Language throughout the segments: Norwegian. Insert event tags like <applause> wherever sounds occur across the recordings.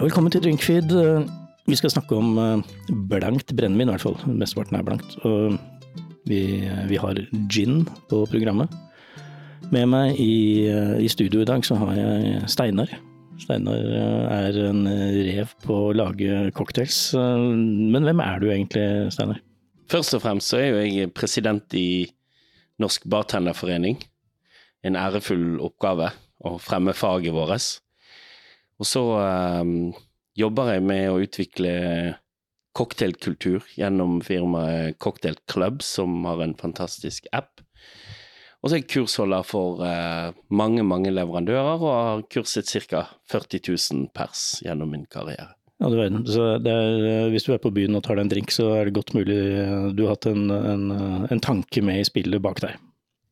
Velkommen til Drinkfeed. Vi skal snakke om eh, blankt brennevin, i hvert fall. Mesteparten er blankt. Og vi, vi, har gin på programmet. Med meg i, eh, i, studio i dag så har jeg Steinar. Steinar eh, er en rev på å lage cocktails. Men hvem er du egentlig, Steinar? Først og fremst så er jo jeg president i Norsk Bartenderforening. En ærefull oppgave å fremme faget vårt. Og så um, jobber jeg med å utvikle cocktailkultur gjennom firmaet Cocktail Club, som har en fantastisk app. Og så er jeg kursholder for uh, mange, mange leverandører, og har kurset ca. 40 000 pers gjennom min karriere. Ja, du verden. Er, hvis du er på byen og tar deg en drink, så er det godt mulig du har hatt en, en, en tanke med i spillet bak deg.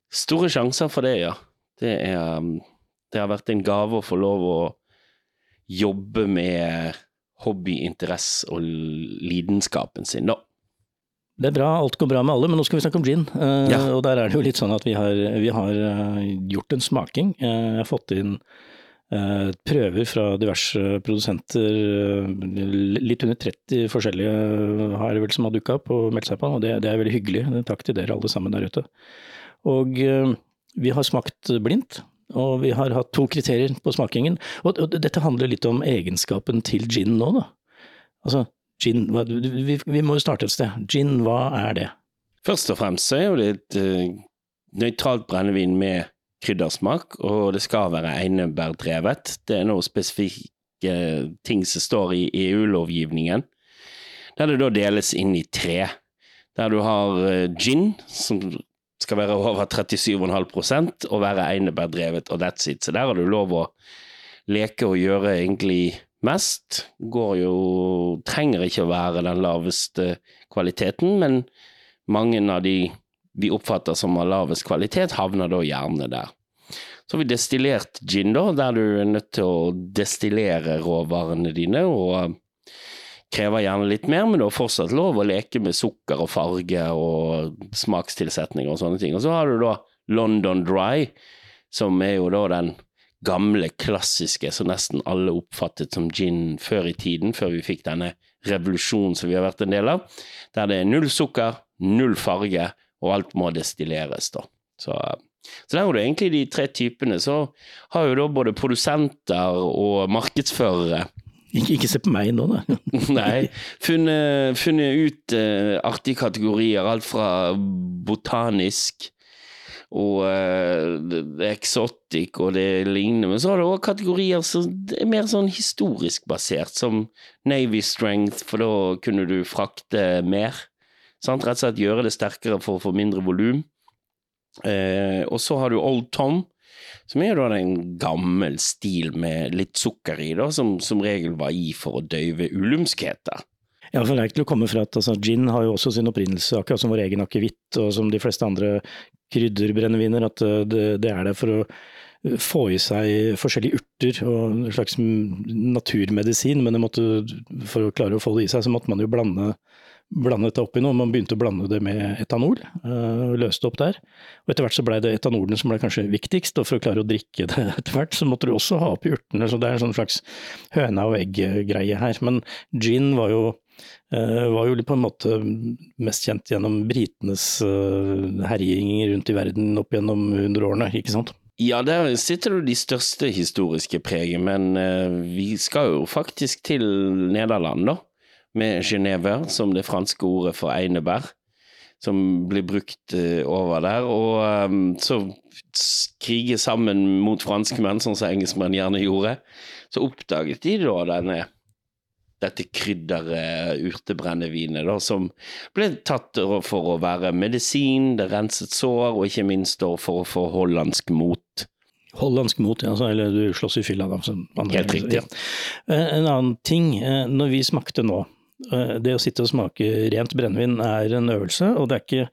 Store sjanser for det, ja. Det, er, det har vært en gave å få lov å jobbe med hobby, interesse og lidenskapen sin, da. Det er bra, alt går bra med alle, men nå skal vi snakke om gin. Uh, ja. Og der er det jo litt sånn at vi har, vi har uh, gjort en smaking. Uh, jeg har fått inn prøver fra diverse produsenter. litt under 30 forskjellige har det vel som har dukka opp og meldt seg på, og det, det, er veldig hyggelig. Takk til dere alle sammen der ute. Og vi har smakt blindt. Og vi har hatt to kriterier på smakingen. Og, og dette handler litt om egenskapen til gin nå, da. Altså, gin hva, vi, vi, må jo starte et sted. Gin, hva er det? Først og fremst så er jo det et uh, nøytralt brennevin med kryddersmak, og det skal være einebærdrevet. Det er noen spesifikke ting som står i EU-lovgivningen, der det da deles inn i tre. Der du har uh, gin, som skal være over 37,5% og være einebærdrevet, og that's it. Så der har du lov å leke og gjøre egentlig mest. Går jo Trenger ikke å være den laveste kvaliteten, men mange av de vi oppfatter som har lavest kvalitet, havner da gjerne der. Så har vi destillert gin, da, der du er nødt til å destillere råvarene dine. og krever gjerne litt mer, men du har fortsatt lov å leke med sukker og farge og smakstilsetninger og sånne ting. Og så har du da London Dry, som er jo da den gamle, klassiske som nesten alle oppfattet som gin før i tiden, før vi fikk denne revolusjonen som vi har vært en del av, der det er null sukker, null farge, og alt må destilleres, da. Så, så der har du egentlig de tre typene. Så har jo da både produsenter og markedsførere ikke, ikke, se på meg nå, da. <laughs> Nei. Funnet, funnet ut uh, artige kategorier. Alt fra botanisk og uh, eksotikk og det lignende. Men så har du òg kategorier som er mer sånn historisk basert, som Navy Strength, for da kunne du frakte mer. Sant? Rett og slett gjøre det sterkere for å få mindre volum. Uh, og så har du Old Tom som er da en gammel stil med litt sukker i, da, som som regel var i for å døyve ulumskheter. Ja, for det er ikke til å komme fra at altså, Gin har jo også sin opprinnelse, akkurat som vår egen akevitt og som de fleste andre krydderbrenneviner, at eh, det, det er der for å eh, få i seg forskjellige urter og en slags naturmedisin, men måtte, for å klare å få det i seg, så måtte man jo blande blandet det opp i noe. Man begynte å blande det med etanol, eh, og løste opp der. Og etter hvert så blei det etanolen som ble kanskje viktigst, og for å klare å drikke det <laughs> etter hvert, så måtte du også ha oppi urtene, så det er en sånn slags høna og egg-greie her. Men gin var jo eh, var jo på en måte mest kjent gjennom britenes eh, herjinger rundt i verden opp gjennom hundreårene, ikke sant? Ja, der sitter du de største historiske preget, men vi skal jo faktisk til Nederland, da med Genever som det franske ordet for einebær, som blir brukt uh, over der. Og um, så krige sammen mot franskmenn, sånn som engelskmenn gjerne gjorde. Så oppdaget de da denne dette krydderet urtebrennevinet, da, som ble tatt for å være medisin, det renset sår, og ikke minst for å få hollandsk mot. Hollandsk mot, ja, eller du slåss i fylla, da. Helt riktig. Ja. Eh, en annen ting, eh, når vi smakte nå, Eh, det å sitte og smake rent brennevin er en øvelse, og det er ikke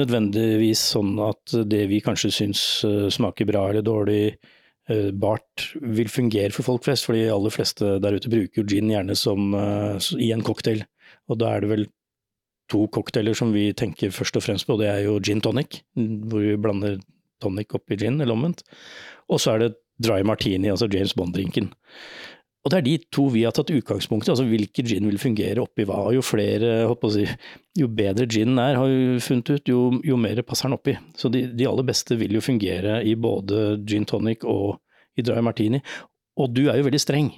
nødvendigvis sånn at det vi kanskje syns eh, smaker bra eller dårlig eh, bart, vil fungere for folk flest, for de aller fleste der ute bruker gin gjerne som i en cocktail. Og da er det vel to cocktailer som vi tenker først og fremst på, det er jo gin tonic, hvor vi blander tonic oppi gin, eller omvendt. Og så er det dry martini, altså James Bond-drinken. Og det er de to vi har tatt utgangspunkt i, altså hvilken gin vil fungere oppi hva. Jo flere, holdt på å si, jo bedre ginen er, har vi funnet ut, jo, jo mer passer den oppi. Så de, de, aller beste vil jo fungere i både gin tonic og i dry martini. Og du er jo veldig streng.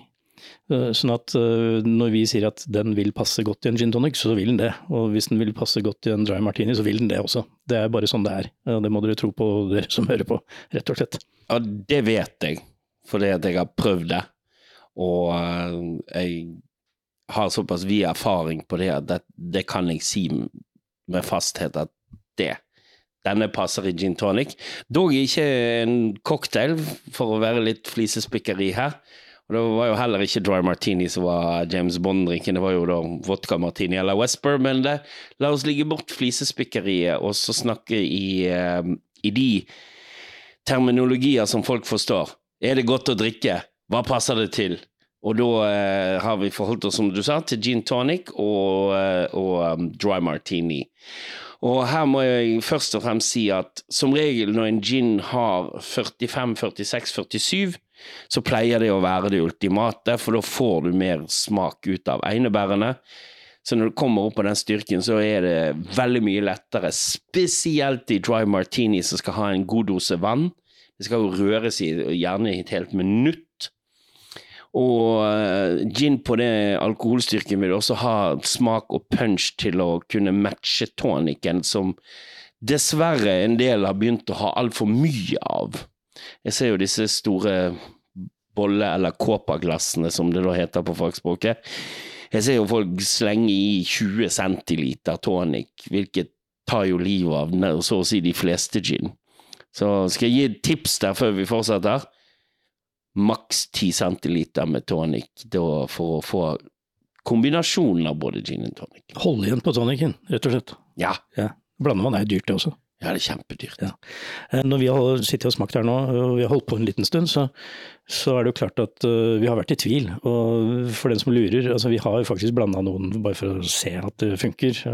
Eh, sånn at eh, når vi sier at den vil passe godt i en gin tonic, så vil den det. Og hvis den vil passe godt i en dry martini, så vil den det også. Det er bare sånn det er. Det må dere tro på, dere som hører på, rett og slett. Ja, det vet jeg, fordi jeg har prøvd det. Og eh, jeg har såpass vid erfaring på det at det, det, kan jeg si med fasthet at det denne passer i gin tonic. Dog ikke en cocktail, for å være litt flisespikkeri her. Og Det var jo heller ikke dry martini som var James Bond-drinken, det var jo da vodka martini eller Westbur, men det, la oss ligge bort flisespikkeriet og så snakke i, uh, i de terminologier som folk forstår. Er det godt å drikke? Hva passer det til? Og da eh, har vi forholdt oss, som du sa, til gin tonic og, eh, og um, dry martini. Og her må jeg først og fremst si at som regel når en gin har 45, 46, 47, så pleier det å være det ultimate, for da får du mer smak ut av einebærene. Så når du kommer opp på den styrken, så er det veldig mye lettere, spesielt i dry martini som skal ha en god dose vann. Det skal jo røres i gjerne et helt minutt og uh, gin på det alkoholstyrken vil også ha smak og punch til å kunne matche tonicen, som dessverre en del har begynt å ha altfor mye av. Jeg ser jo disse store bolle- eller kåpaglassene, som det da heter på fagspråket. Jeg ser jo folk slenge i 20 centiliter tonic, hvilket tar jo livet av så å si de fleste gin. Så skal jeg gi et tips der før vi fortsetter maks 10 centiliter med tonic da, for å få kombinasjonen av både gin og tonic. Holde igjen på tonicen, rett og slett. Ja. ja. Blandevann er dyrt, det også. Ja, det er kjempedyrt. Ja. Eh, når vi har sittet og smakt her nå, og vi har holdt på en liten stund, så, så er det jo klart at uh, vi har vært i tvil. Og for den som lurer, altså vi har jo faktisk blanda noen bare for å se at det funker.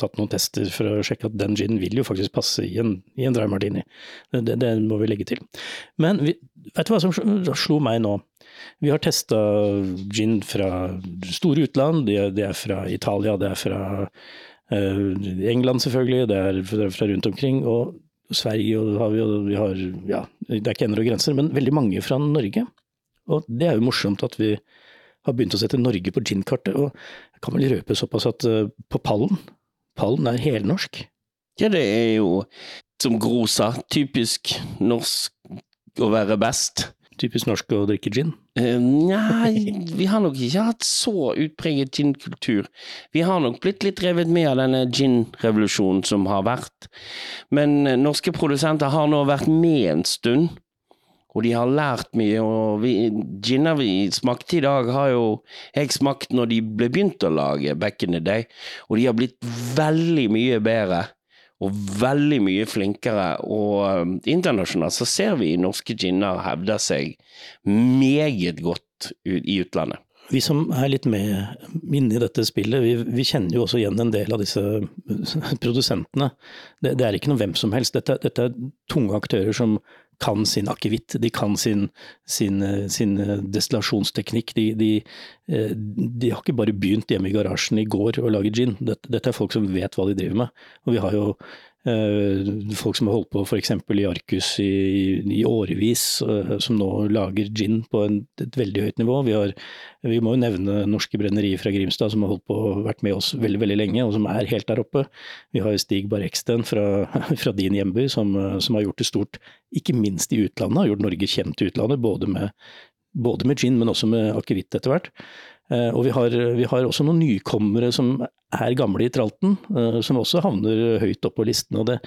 Tatt noen tester for å sjekke at den ginen vil jo faktisk passe i en, i en dry martini. Det, det, må vi legge til. Men vi, vet du hva som slo meg nå? Vi har testa gin fra store utland, det, det er fra Italia, det er fra England selvfølgelig, det er fra rundt omkring. Og Sverige og har vi, og vi har ja, det er ikke ender og grenser, men veldig mange fra Norge. Og det er jo morsomt at vi har begynt å sette Norge på gin-kartet. Og jeg kan vel røpe såpass at uh, på pallen, pallen er helnorsk. Ja, det er jo, som Gro sa, typisk norsk å være best typisk norsk å drikke gin? Uh, nei, vi har nok ikke hatt så utpreget ginkultur. Vi har nok blitt litt revet med av denne gin-revolusjonen som har vært. Men uh, norske produsenter har nå vært med en stund, og de har lært mye. Og vi, giner vi smakte i dag, har jo jeg smakt når de ble begynt å lage back in the day, og de har blitt veldig mye bedre og veldig mye flinkere. Og um, internasjonalt så ser vi norske ginner hevde seg meget godt i utlandet. Vi som er litt med inne i dette spillet, vi, vi, kjenner jo også igjen en del av disse <laughs> produsentene. Det, det er ikke noe hvem som helst. Dette, dette er tunge aktører som kan sin akevitt, de kan sin, sin, sin destillasjonsteknikk. De, de, eh, de, har ikke bare begynt hjemme i garasjen i går å lage gin. Dette, dette, er folk som vet hva de driver med. Og vi har jo Eh, folk som har holdt på f.eks. i Arcus i, i årevis, eh, som nå lager gin på en, et veldig høyt nivå. Vi, har, vi må jo nevne Norske Brennerier fra Grimstad, som har holdt på vært med oss veldig veldig lenge, og som er helt der oppe. Vi har Stig Barreksten fra, <laughs> fra din hjemby, som, som, har gjort det stort, ikke minst i utlandet. Har gjort Norge kjent i utlandet, både med, både med gin, men også med akevitt etter hvert. Eh, og vi har, vi har, også noen nykommere som er gamle i tralten, eh, som også havner høyt opp på listen. og det,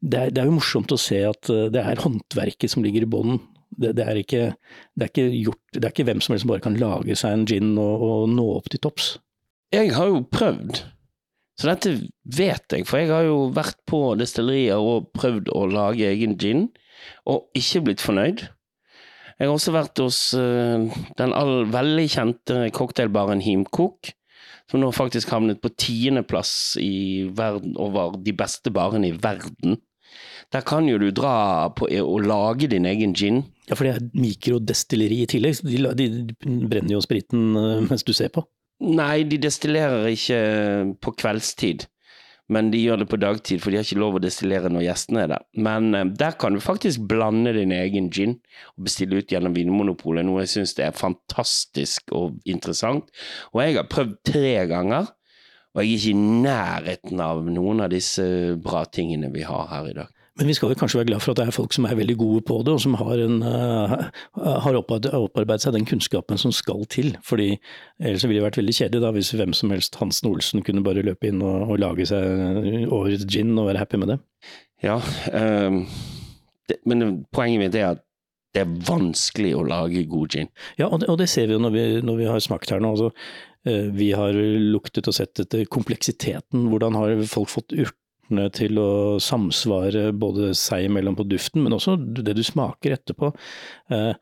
det, er, det, er, jo morsomt å se at eh, det er håndverket som ligger i bånn. Det, det, er ikke, det, er ikke gjort, det er ikke hvem som helst som bare kan lage seg en gin og, og nå opp til topps. Jeg har jo prøvd, så dette vet jeg, for jeg har jo vært på destillerier og prøvd å lage egen gin, og ikke blitt fornøyd. Jeg har også vært hos uh, den all, veldig kjente cocktailbaren Himkok, som nå faktisk havnet på tiendeplass i verden over de beste barene i verden. Der kan jo du dra på å lage din egen gin. Ja, for det er mikrodestilleri i tillegg. så De, la- de brenner jo spriten eh, mens du ser på. Nei, de destillerer ikke på kveldstid, men de gjør det på dagtid, for de har ikke lov å destillere når gjestene er der. Men eh, der kan du faktisk blande din egen gin og bestille ut gjennom Vinmonopolet, noe jeg syns er fantastisk og interessant. Og jeg har prøvd tre ganger, og jeg er ikke i nærheten av noen av disse bra tingene vi har her i dag. Men vi skal vel kanskje være glad for at det er folk som er veldig gode på det, og som har, en, eh, har opparbeidet seg den kunnskapen som skal til. Fordi ellers ville det vært veldig kjedelig da, hvis hvem som helst Hansen Olsen kunne bare løpe inn og, og lage seg årets gin og være happy med det. Ja, um, det, men poenget mitt er at det er vanskelig å lage god gin. Ja, og det, og det ser vi jo når vi, når vi har smakt her nå. Altså, eh, vi har luktet og sett etter kompleksiteten. Hvordan har folk fått urtene til å samsvare både seg imellom på duften, men også det du smaker etterpå. Eh,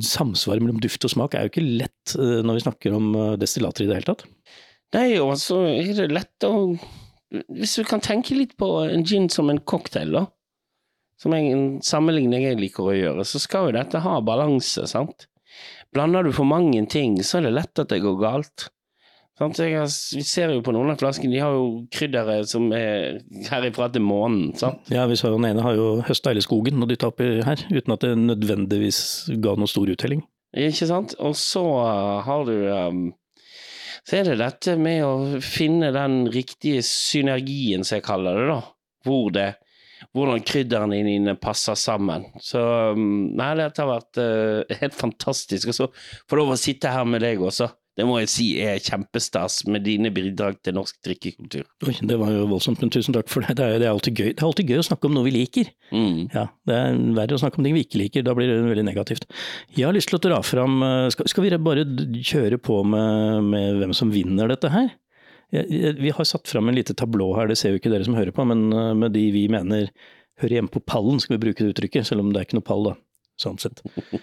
Samsvaret mellom duft og smak er jo ikke lett eh, når vi snakker om eh, destillater i det hele tatt. Nei, og så er det lett å Hvis du kan tenke litt på en gin som en cocktail, da. Som er en sammenligning jeg liker å gjøre, så skal jo dette ha balanse, sant. Blander du for mange ting, så er det lett at det går galt. Jeg vi ser jo på noen av flaskene, de har jo kryddere som er herifra til månen. sant? Ja, vi så den ene har jo høsta hele skogen og dytta oppi her, uten at det nødvendigvis ga noen stor uttelling. Ikke sant? Og så har du um, Så er det dette med å finne den riktige synergien, som jeg kaller det, da. Hvor det hvordan krydderne dine passer sammen. Så um, nei, dette har vært uh, helt fantastisk. Og så få lov å sitte her med deg også. Det må jeg si er kjempestas med dine bidrag til norsk drikkekultur. Oi, det var jo voldsomt, men tusen takk for det. Det er, det er, alltid, gøy. det er alltid gøy å snakke om noe vi liker. Mm. Ja, Det er verre å snakke om ting vi ikke liker, da blir det veldig negativt. Jeg har lyst til å dra fram eh, Skal, skal vi bare kjøre på med, med hvem som vinner dette her? Vi har satt fram en lite tablå her, det ser jo ikke dere som hører på, men eh, med de vi mener hører hjemme på pallen, skal vi bruke det uttrykket, selv om det er ikke noe pall, da, sånn sett. <laughs>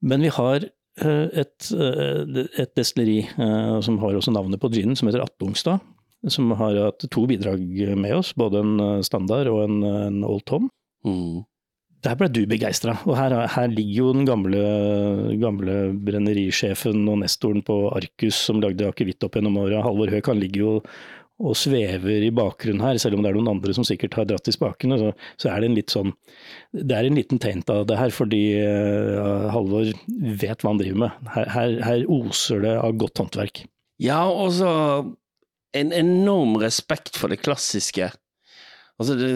Men vi har et, eh, et destilleri eh, som har også navnet på ginen, som heter Attungstad. Som har hatt to bidrag med oss, både en eh, standard og en, en Old Tom. Mm. Der ble du begeistra, og her, her ligger jo den gamle, gamle brennerisjefen og nestoren på Arcus som lagde akevitt opp gjennom åra, Halvor Høek, han ligger jo og svever i bakgrunnen her, selv om det er noen andre som sikkert har dratt i spakene, så, så er det en litt sånn Det er en liten tegn av det her, fordi uh, Halvor vet hva han driver med. Her, her, her oser det av godt håndverk. Ja, og så en enorm respekt for det klassiske. Altså, det,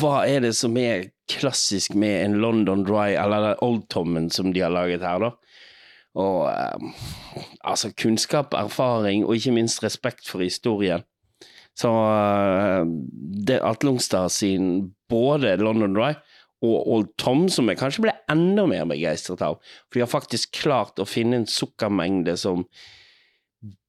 hva er det som er klassisk med en London Dry, eller Old Tommen som de har laget her, da? Og eh, altså kunnskap, erfaring, og ikke minst respekt for historien. Så eh, det Longstad sin både London Dry og Old Tom, som jeg kanskje ble enda mer begeistret av, for de har faktisk klart å finne en sukkermengde som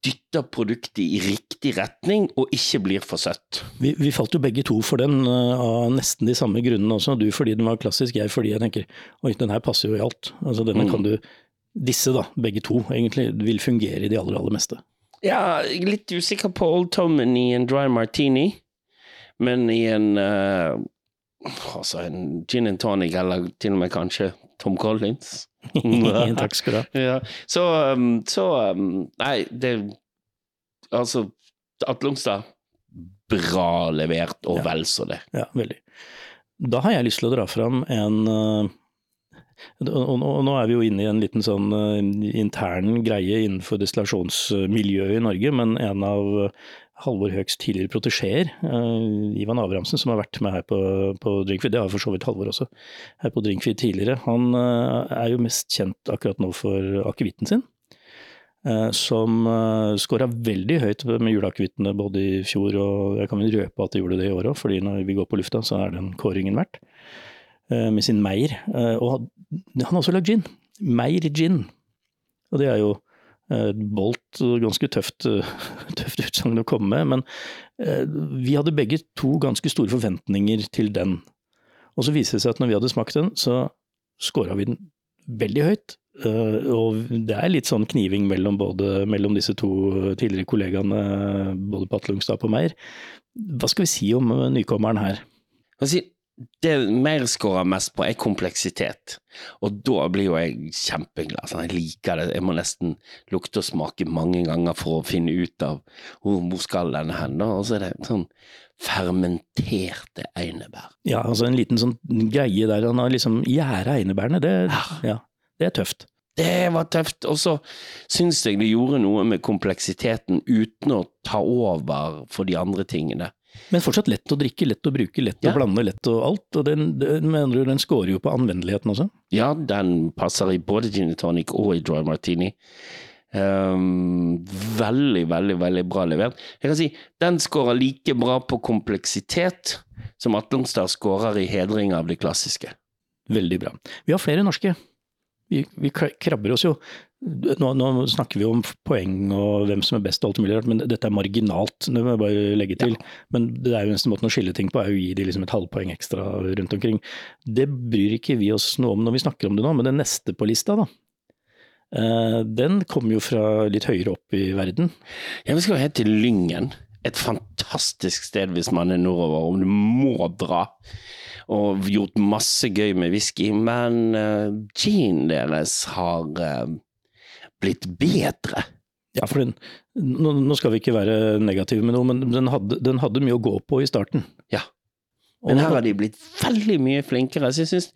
dytter produktet i riktig retning, og ikke blir for søtt. Vi, vi falt jo begge to for den, uh, av nesten de samme grunnene også. Du fordi den var klassisk, jeg fordi jeg tenker oi, den her passer jo i alt. Altså denne Mm. kan du, disse da, begge to, egentlig vil fungere i de aller, aller meste. Ja, litt usikker på Old Tommen i en dry martini, men i en uh, Altså en gin and tonic, eller til og med kanskje Tom Collins. <laughs> Takk skal du ha. Ja, så, um, så um, Nei, det Altså, Atlungstad Bra levert, og Ja. vel så det. Ja, veldig. Da har jeg lyst til å dra fram en eh, og nå- er vi jo inne i en liten sånn eh, intern greie innenfor destillasjonsmiljøet i Norge, men en av Halvor Høeks tidligere protesjeer, eh, Ivan Abrahamsen, som har vært med her på, på Drinkfeed, det har for så vidt Halvor også, her på Drinkfeed tidligere, han eh, er jo mest kjent akkurat nå for akevitten sin. eh, Som scora veldig høyt med juleakevittene både i fjor og jeg kan røpe at de gjorde det i år òg, fordi når vi går på lufta så er den kåringen verdt. Eh, Med sin Meyer. Eh, Og han han har også lagd gin. Meyer gin. Og det er jo eh, bolt ganske tøft, <laughs> tøft utsagn å komme med, men vi hadde begge to ganske store forventninger til den. Og så viser det seg at når vi hadde smakt den, så scora vi den veldig høyt. Og det er litt sånn kniving mellom, både, mellom disse to tidligere kollegaene, både Patlungstad Atlungstad og Meyer. Hva skal vi si om nykommeren her? Altså, det mer scorer mest på, er kompleksitet. Og da blir jo jeg kjempeglad. Sånn, jeg liker det. Jeg må nesten lukte og smake mange ganger for å finne ut av hvor, hvor skal denne hen. da. Og så er det sånn fermenterte einebær. Ja, altså en liten sånn greie der. Han har liksom gjæra einebærene. Det, ja, det er tøft. Det var tøft. Og så syns jeg det gjorde noe med kompleksiteten uten å ta over for de andre tingene. Men fortsatt lett å drikke, lett å bruke, lett Ja. å blande, lett og alt. Og den, den, mener du, den scorer jo på anvendeligheten også. Ja, den passer i både gin tonic og i dry martini. Um, veldig, veldig, veldig bra levert. Jeg kan si den scorer like bra på kompleksitet som Atlonstad scorer i hedring av det klassiske. Veldig bra. Vi har flere norske. Vi, vi krabber oss jo. Nå, nå snakker vi om poeng og hvem som er best og alt mulig rart, men dette er marginalt. Det må jeg bare legge til. Men det er jo eneste måten å skille ting på, er å gi de liksom et halvpoeng ekstra rundt omkring. Det bryr ikke vi oss noe om når vi snakker om det nå, men den neste på lista, da. eh, Den kommer jo fra litt høyere opp i verden. Ja, vi skal helt til Lyngen. Et fantastisk sted hvis man er nordover, og du må dra. Og gjort masse gøy med whisky, men uh, ginen deres har eh, blitt bedre. Ja, for den, nå, nå skal vi ikke være negative med noe, men den hadde, den hadde mye å gå på i starten. Ja. Men her har de blitt veldig mye flinkere, så jeg syns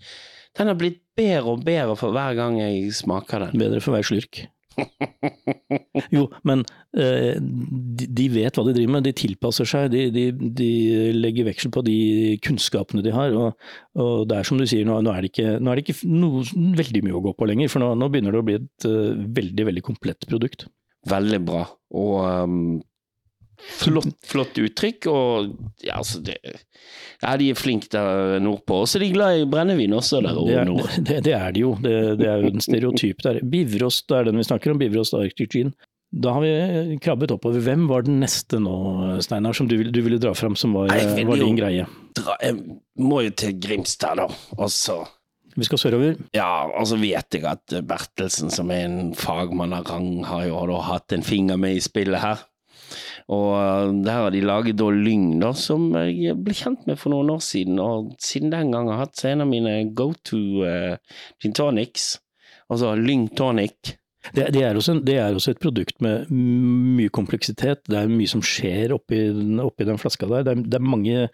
den har blitt bedre og bedre for hver gang jeg smaker den. Bedre for hver slurk. <laughs> Jo, men eh, de, vet hva de driver med, de tilpasser seg, de, de, de legger veksel på de kunnskapene de har. Og, og det er som du sier, nå, er det ikke, er det ikke noe, veldig mye å gå på lenger, for nå, nå begynner det å bli et eh, veldig, veldig komplett produkt. Veldig bra. Og um, flott, flott uttrykk, og ja, altså det Ja, de er flinke der nordpå. Og så er de glad i brennevin også der Det er, nord. <laughs> det, det er de jo, det, det er jo en stereotyp der. Bivrost er den vi snakker om, Bivrost Arctic Gin. Da har vi krabbet oppover. Hvem var den neste nå, Steinar, som du, du ville dra fram som var, Nei, var din greie? Dra, jeg må jo til Grimstad, da. Og så Vi skal sørover. Ja, og så vet jeg at Bertelsen, som er en fagmann av rang, har jo hatt en finger med i spillet her. Og uh, der har de laget da Lyng, da, som jeg ble kjent med for noen år siden. Og siden den gang har jeg hatt en av mine go to uh, gin tonics. Altså Lyng tonic. Det, det, er en- det er også et produkt med mye kompleksitet. Det er mye som skjer oppi, oppi den flaska der. Det er, det er mange,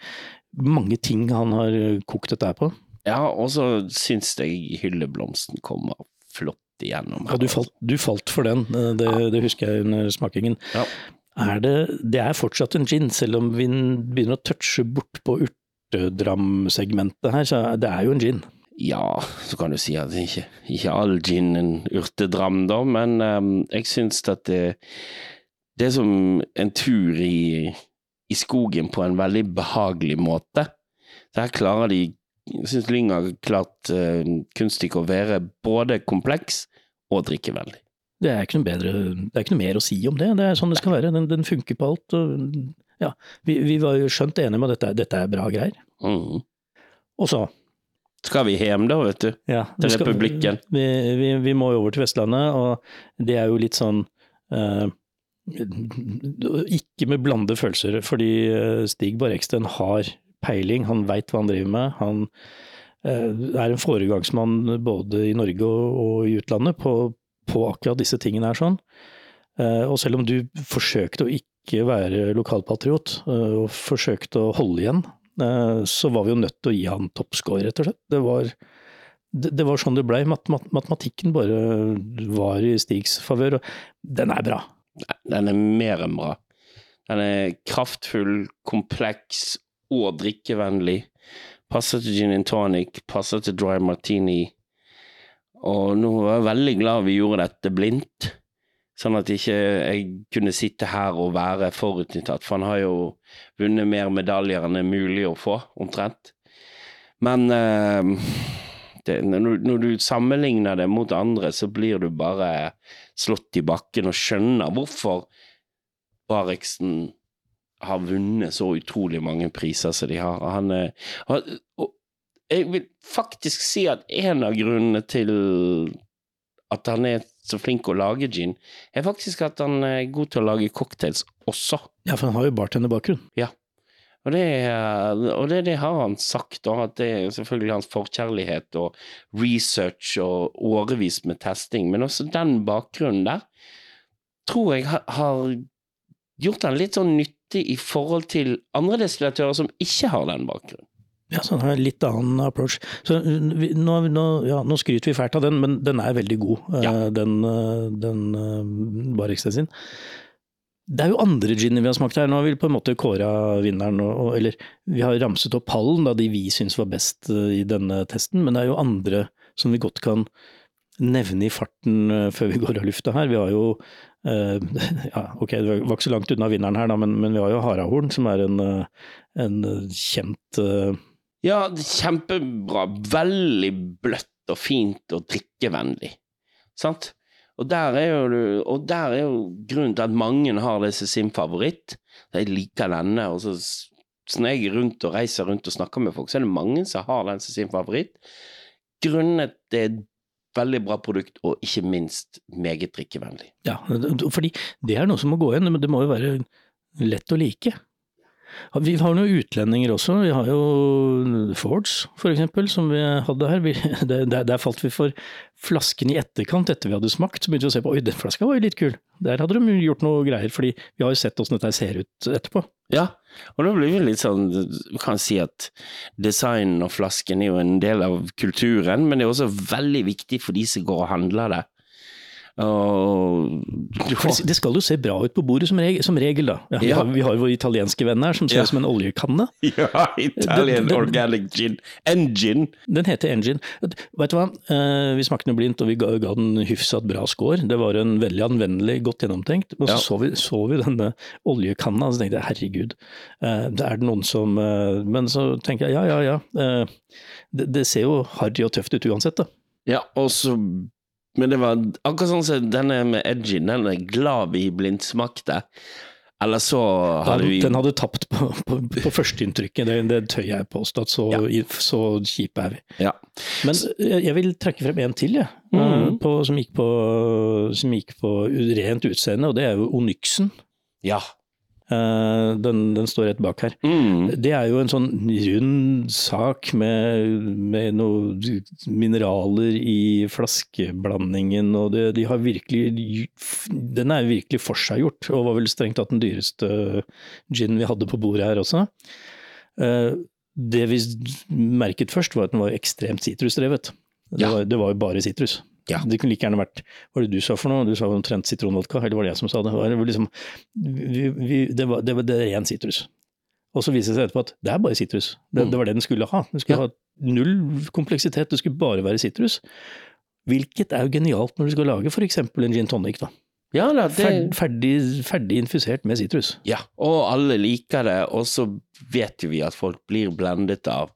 mange ting han har kokt dette her på. Ja, og så syns jeg hylleblomsten kommer flott igjennom. Ja, du, falt, du falt for den, det, det husker jeg under smakingen. Ja. Er det, det er fortsatt en gin, selv om vi begynner å touche bort på urtedram-segmentet her, så er- det er jo en gin. Ja, så kan du si at ikke, ikke all gin en urtedram, da, men um, jeg syns at det, det er som en tur i, i skogen på en veldig behagelig måte. Her klarer de Jeg syns Lyng har klart uh, kunststykket å være både kompleks og drikkevennlig. Det er ikke noe bedre, det er ikke noe mer å si om det. Det er sånn det skal være. Den, den funker på alt. Og, ja, vi, vi var jo skjønt enige om at dette, dette er bra greier. Mm. Og så Skal vi hjem, da, vet du? Ja, Til skal- Republikken. Vi, vi, vi må jo over til Vestlandet, og det er jo litt sånn eh, Ikke med blandede følelser, fordi eh, Stig Barreksten har peiling, han veit hva han driver med. Han eh, er en foregangsmann både i Norge og, og i utlandet på, på akkurat disse tingene her sånn. Eh, og selv om du forsøkte å ikke være lokalpatriot, eh, og forsøkte å holde igjen, eh, så var vi jo nødt til å gi han toppscore, rett og slett. Det var, det, var sånn det blei. Mat, mat, matematikken bare var i Stigs favør, og den er bra. Den er mer enn bra. Den er kraftfull, kompleks og drikkevennlig. Passer til gin and tonic, passer til dry martini. Og nå var jeg veldig glad vi gjorde dette blindt, sånn at ikke jeg kunne sitte her og være forutinntatt, for han har jo vunnet mer medaljer enn det er mulig å få, omtrent. Men eh, det, når, du- sammenligner det mot andre, så blir du bare slått i bakken og skjønner hvorfor Bariksen har vunnet så utrolig mange priser som de har. Han, han, og jeg vil faktisk si at en av grunnene til at han er så flink å lage gin, er faktisk at han er god til å lage cocktails også. Ja, for han har jo bartenderbakgrunn. Og det, og det, det har han sagt, og at det er selvfølgelig hans forkjærlighet og research og årevis med testing, men også den bakgrunnen der tror jeg har gjort han litt sånn nyttig i forhold til andre destillatører som ikke har den bakgrunnen. Ja, så han har en litt annen approach. Så vi, nå, nå, ja, nå, skryter vi fælt av den, men den er veldig god, ja. den, den uh, Barriksen sin. Det er jo andre giner vi har smakt her. Nå har vi på en måte kåra vinneren, og, eller vi har ramset opp pallen, da de vi syns var best i denne testen, men det er jo andre som vi godt kan nevne i farten før vi går av lufta her. Vi har jo Uh, <laughs> ja, ok, det var ikke så langt unna vinneren her, da, men, men vi har jo Harahorn, som er en, en kjent uh... Ja, kjempebra. Veldig bløtt og fint og drikkevennlig. Sant? Og der, er jo, og der er jo grunnen til at mange har det som sin favoritt. De liker denne. og så når jeg rundt og reiser rundt og snakker med folk, så er det mange som har den som sin favoritt. Grunnet det er veldig bra produkt, og ikke minst meget drikkevennlig. Ja, fordi det er noe som må gå igjen, men det må jo være lett å like. Vi har noen utlendinger også. Vi har jo Fords, for eksempel, som vi hadde her. Vi, <laughs> der, der, falt vi for flasken i etterkant, etter vi hadde smakt. Så begynte vi å se på oi, den flaska var jo litt kul. Der hadde de gjort noe greier, fordi vi har jo sett åssen dette ser ut etterpå. Ja, og da blir vi litt sånn Du kan si at design og flasken er jo en del av kulturen, men det er også veldig viktig for de som går og handler det. Og, det skal jo se bra ut på bordet som regel, som regel da. Ja, vi, har, vi har vår italienske venn her som ser ut som en oljekanne. <laughs> Ja, Italian den, Organic Gin. Engine. Den heter Engine. Vet du hva, eh, vi smakte den blindt og vi ga, ga den hyfsat bra score. Det var en veldig anvendelig, godt gjennomtenkt. Og så ja. så, vi, så vi denne oljekanna og så tenkte jeg herregud, eh, det er det noen som eh, Men så tenker jeg ja, ja, ja. Det, det ser jo harry og tøft ut uansett, da. Ja, og så men det var akkurat sånn som denne med edgy, den er glad vi blindsmakte. Eller så hadde vi Den hadde tapt på, på, på førsteinntrykket, det, det tør jeg påstå. Så, ja. så kjipe er vi. Ja. Men jeg vil trekke frem en til, jeg. Ja, mm. på, som, gikk på, som gikk på rent utseende, og det er jo Onyxen. Ja, Eh, den, den, står rett bak her. Mm. Det er jo en sånn rund sak med, med noen mineraler i flaskeblandingen, og det, de har virkelig Den er virkelig forseggjort, og var vel strengt tatt den dyreste gin vi hadde på bordet her også. Eh, det vi merket først, var at den var ekstremt sitrusdrevet. Det, ja. det var jo bare sitrus. Ja. Det kunne like gjerne vært Hva var det du sa for noe? Du sa omtrent sitronvodka, eller var det jeg som sa det? Det var, liksom, vi, vi, det var, det var, det ren sitrus. Og så viser det seg etterpå at det er bare sitrus. Det, mm. det, var det den skulle ha. Den skulle ja. ha null kompleksitet, det skulle bare være sitrus. Hvilket er jo genialt når du skal lage f.eks. en gin tonic. da. Ja, da, det... ferdig, ferdig, infusert med sitrus. Ja, og alle liker det, og så vet jo vi at folk blir blendet av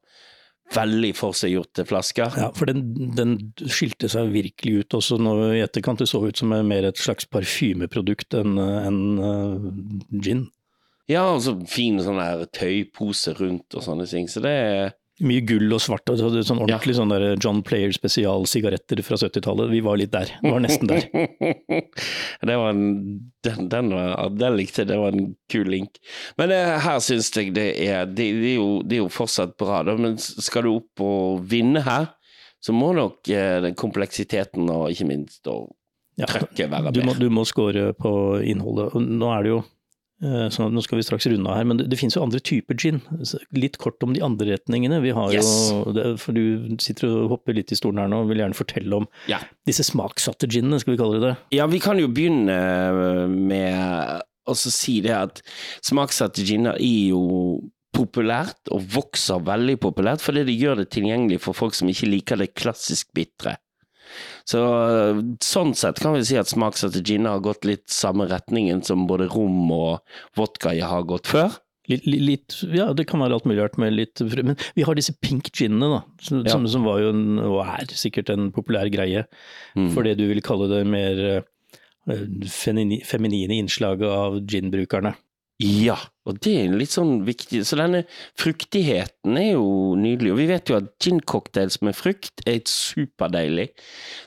veldig forseggjorte flasker. Ja, for den, den, skilte seg virkelig ut også nå i etterkant. Det så ut som mer et slags parfymeprodukt enn en, uh, gin. Ja, og så fin sånn der tøypose rundt og sånne ting. Så det er mye gull og svart. og sånn Ordentlig ja. sånn der John Player spesialsigaretter fra 70-tallet. Vi var litt der. Vi var nesten der. <laughs> det var en, den, den, var, den, likte jeg. Det var en kul link. Men det, eh, her syns jeg det er det, det, er jo, det, er jo, fortsatt bra, da. Men skal du opp og vinne her, så må nok eh, den kompleksiteten og ikke minst og trøkket være med. Du må, du må score på innholdet. Nå er det jo Eh, så nå skal vi straks runde av her, men det, det, finnes jo andre typer gin. Litt kort om de andre retningene. Vi har yes. jo, det, for du sitter og hopper litt i stolen her nå og vil gjerne fortelle om ja. disse smaksatte ginene, skal vi kalle det det? Ja, vi kan jo begynne med å si det at smaksatte giner er jo populært, og vokser veldig populært, fordi det gjør det tilgjengelig for folk som ikke liker det klassisk bitre. Så sånn sett kan vi si at smaksstrategiene har gått litt samme retningen som både rom og vodka har gått før. Litt, litt, ja, det kan være alt mulig rart med litt Men vi har disse pink ginene, da. Som, ja. som var jo en, og er sikkert en populær greie. Mm. For det du vil kalle det mer uh, feminine innslaget av ginbrukerne. Ja, og det er litt sånn viktig. Så denne fruktigheten er jo nydelig. Og vi vet jo at gin-cocktails med frukt er superdeilig.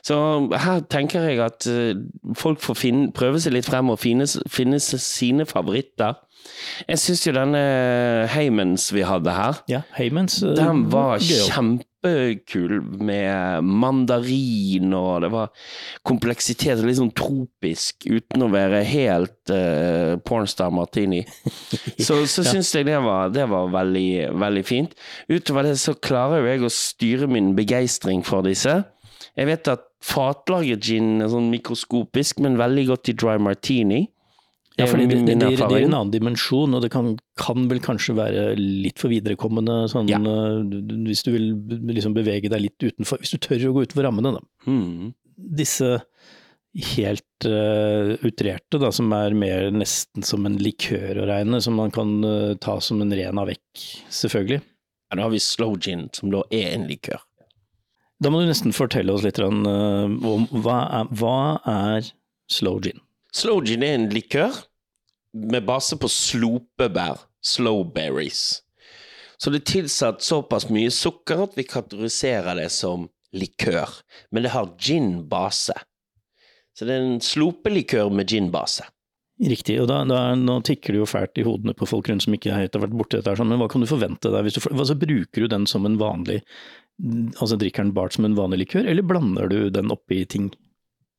Så her tenker jeg at eh, folk får finne, prøve seg litt frem og finne, finne sine favoritter. Jeg syns jo denne Heymans vi hadde her, Ja, Heymans eh, den var gøyal. Kjempekul med mandarin, og det var kompleksitet, litt sånn tropisk, uten å være helt uh, pornstar martini. <laughs> Så, så syns jeg det var, det var veldig, veldig fint. Utover det så klarer jo jeg å styre min begeistring for disse. Jeg vet at fatlaget gin er sånn mikroskopisk, men veldig godt i dry martini. Ja, fordi det, det, det, gir- en annen dimensjon, og det kan, kan vel kanskje være litt for viderekommende sånn, Ja. eh, hvis du vil liksom bevege deg litt utenfor Hvis du tør å gå utenfor rammene, da. Mm. Disse helt uh, utrerte, da, som er mer nesten som en likør å regne, som man kan uh, ta som en ren avec, selvfølgelig. Ja, da har vi slow gin, som da er en likør. Da må du nesten fortelle oss litt om hva er, hva er slow gin? Slow gin er en likør med base på slopebær, slowberries. Så det er tilsatt såpass mye sukker at vi kategoriserer det som likør, men det har gin-base. Så det er en slopelikør med gin-base. Riktig, og da, da, nå tikker det jo fælt i hodene på folk rundt som ikke helt har vært borti dette, her, sånn, men hva kan du forvente deg? Du, altså, bruker du den som en vanlig Altså drikker den bart som en vanlig likør, eller blander du den oppi ting?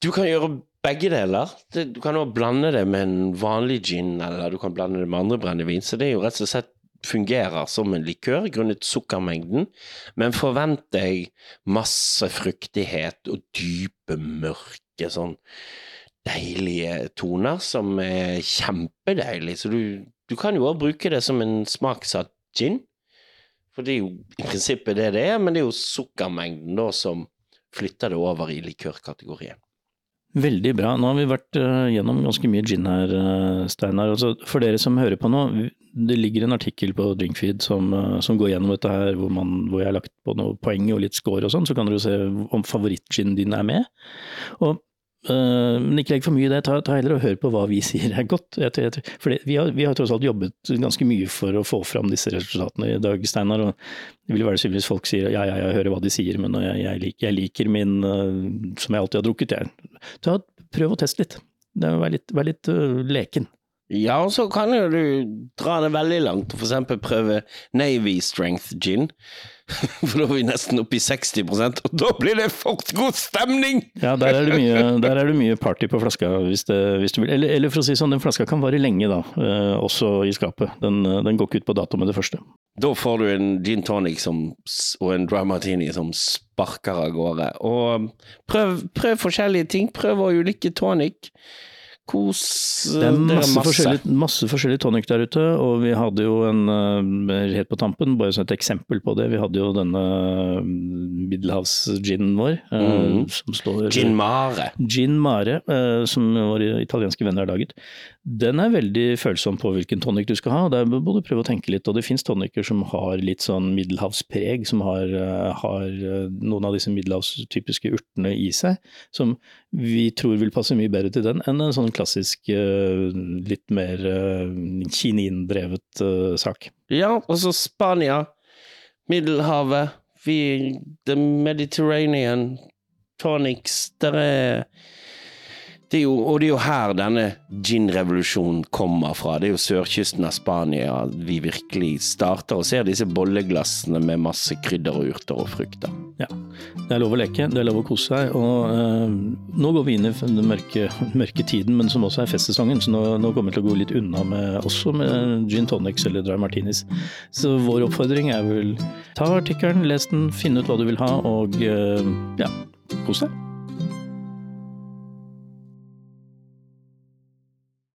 Du kan gjøre begge deler. Du kan også blande det med en vanlig gin, eller du kan blande det med andre brennevin. Så det er jo rett og slett fungerer som en likør grunnet sukkermengden. Men forventer jeg masse fruktighet og dype, mørke, sånn deilige toner som er kjempedeilig. Så du, du kan jo også bruke det som en smaksatt gin. For det er jo i prinsippet det det er, men det er jo sukkermengden da som flytter det over i likørkategorien. Veldig bra. Nå har vi vært eh, gjennom ganske mye gin her, uh, Steinar. Altså, for dere som hører på nå, det ligger en artikkel på Drinkfeed som, eh, som går gjennom dette her, hvor, man, hvor jeg har lagt på noen poeng og litt score og sånn, så kan dere se om favorittginen din er med. Og Uh, men ikke legg for mye i det, ta, ta heller og hør på hva vi <laughs> sier er godt. Jeg, jeg, for det- vi, har, vi har tross alt jobbet ganske mye for å få fram disse resultatene i dag, Steinar. og Det vil være hvis folk sier ja, ja, jeg hører hva de sier, men jeg, jeg, liker, liker min uh, som jeg alltid har drukket, jeg. Ta, prøv å teste litt. Være litt, vær litt uh, leken. Ja, og så kan jo du dra det veldig langt, og eksempel prøve Navy Strength Gin. <laughs> For da er vi nesten oppe i 60% og da blir det fort god stemning! Ja, der er det mye, der er det mye party på flaska, hvis, det, hvis du vil. Eller, eller for å si sånn, den flaska kan vare lenge, da, Eh, også i skapet. Den, den går ikke ut på dato med det første. Da får du en gin tonic som, og en dry martini som sparker av gårde. Og prøv, prøv forskjellige ting. Prøv ulike tonic. Kos Det er masse, masse. forskjellig, masse forskjellig tonic der ute, og vi hadde jo en øh, helt på tampen, bare som et eksempel på det, vi hadde jo denne øh, middelhavsginen vår, Mhm. som står Gin mare. Gin Mare, eh, som våre italienske venner har laget, den er veldig følsom på hvilken tonic du skal ha. Der må du prøve å tenke litt, og det finnes tonicer som har litt sånn middelhavspreg, som har, eh, har eh, noen av disse middelhavstypiske urtene i seg, som vi tror vil passe mye bedre til den enn en sånn klassisk eh, litt mer eh, kinindrevet eh, sak. Ja, og så Spania, Middelhavet, vi, The Mediterranean, tonics, der er det er jo, og det er jo her denne gin-revolusjonen kommer fra. Det er jo sørkysten av Spania vi virkelig starter og ser disse bolleglassene med masse krydder og urter og frukter. Ja, det er lov å leke, det er lov å kose seg. Og eh, nå går vi inn i den mørke, <laughs> mørke tiden, men som også er festsesongen, så nå, nå kommer vi til å gå litt unna med, også med gin tonics eller dry martinis. Så vår oppfordring er vel ta artikkelen, les den, finn ut hva du vil ha, og eh, ja, kos deg.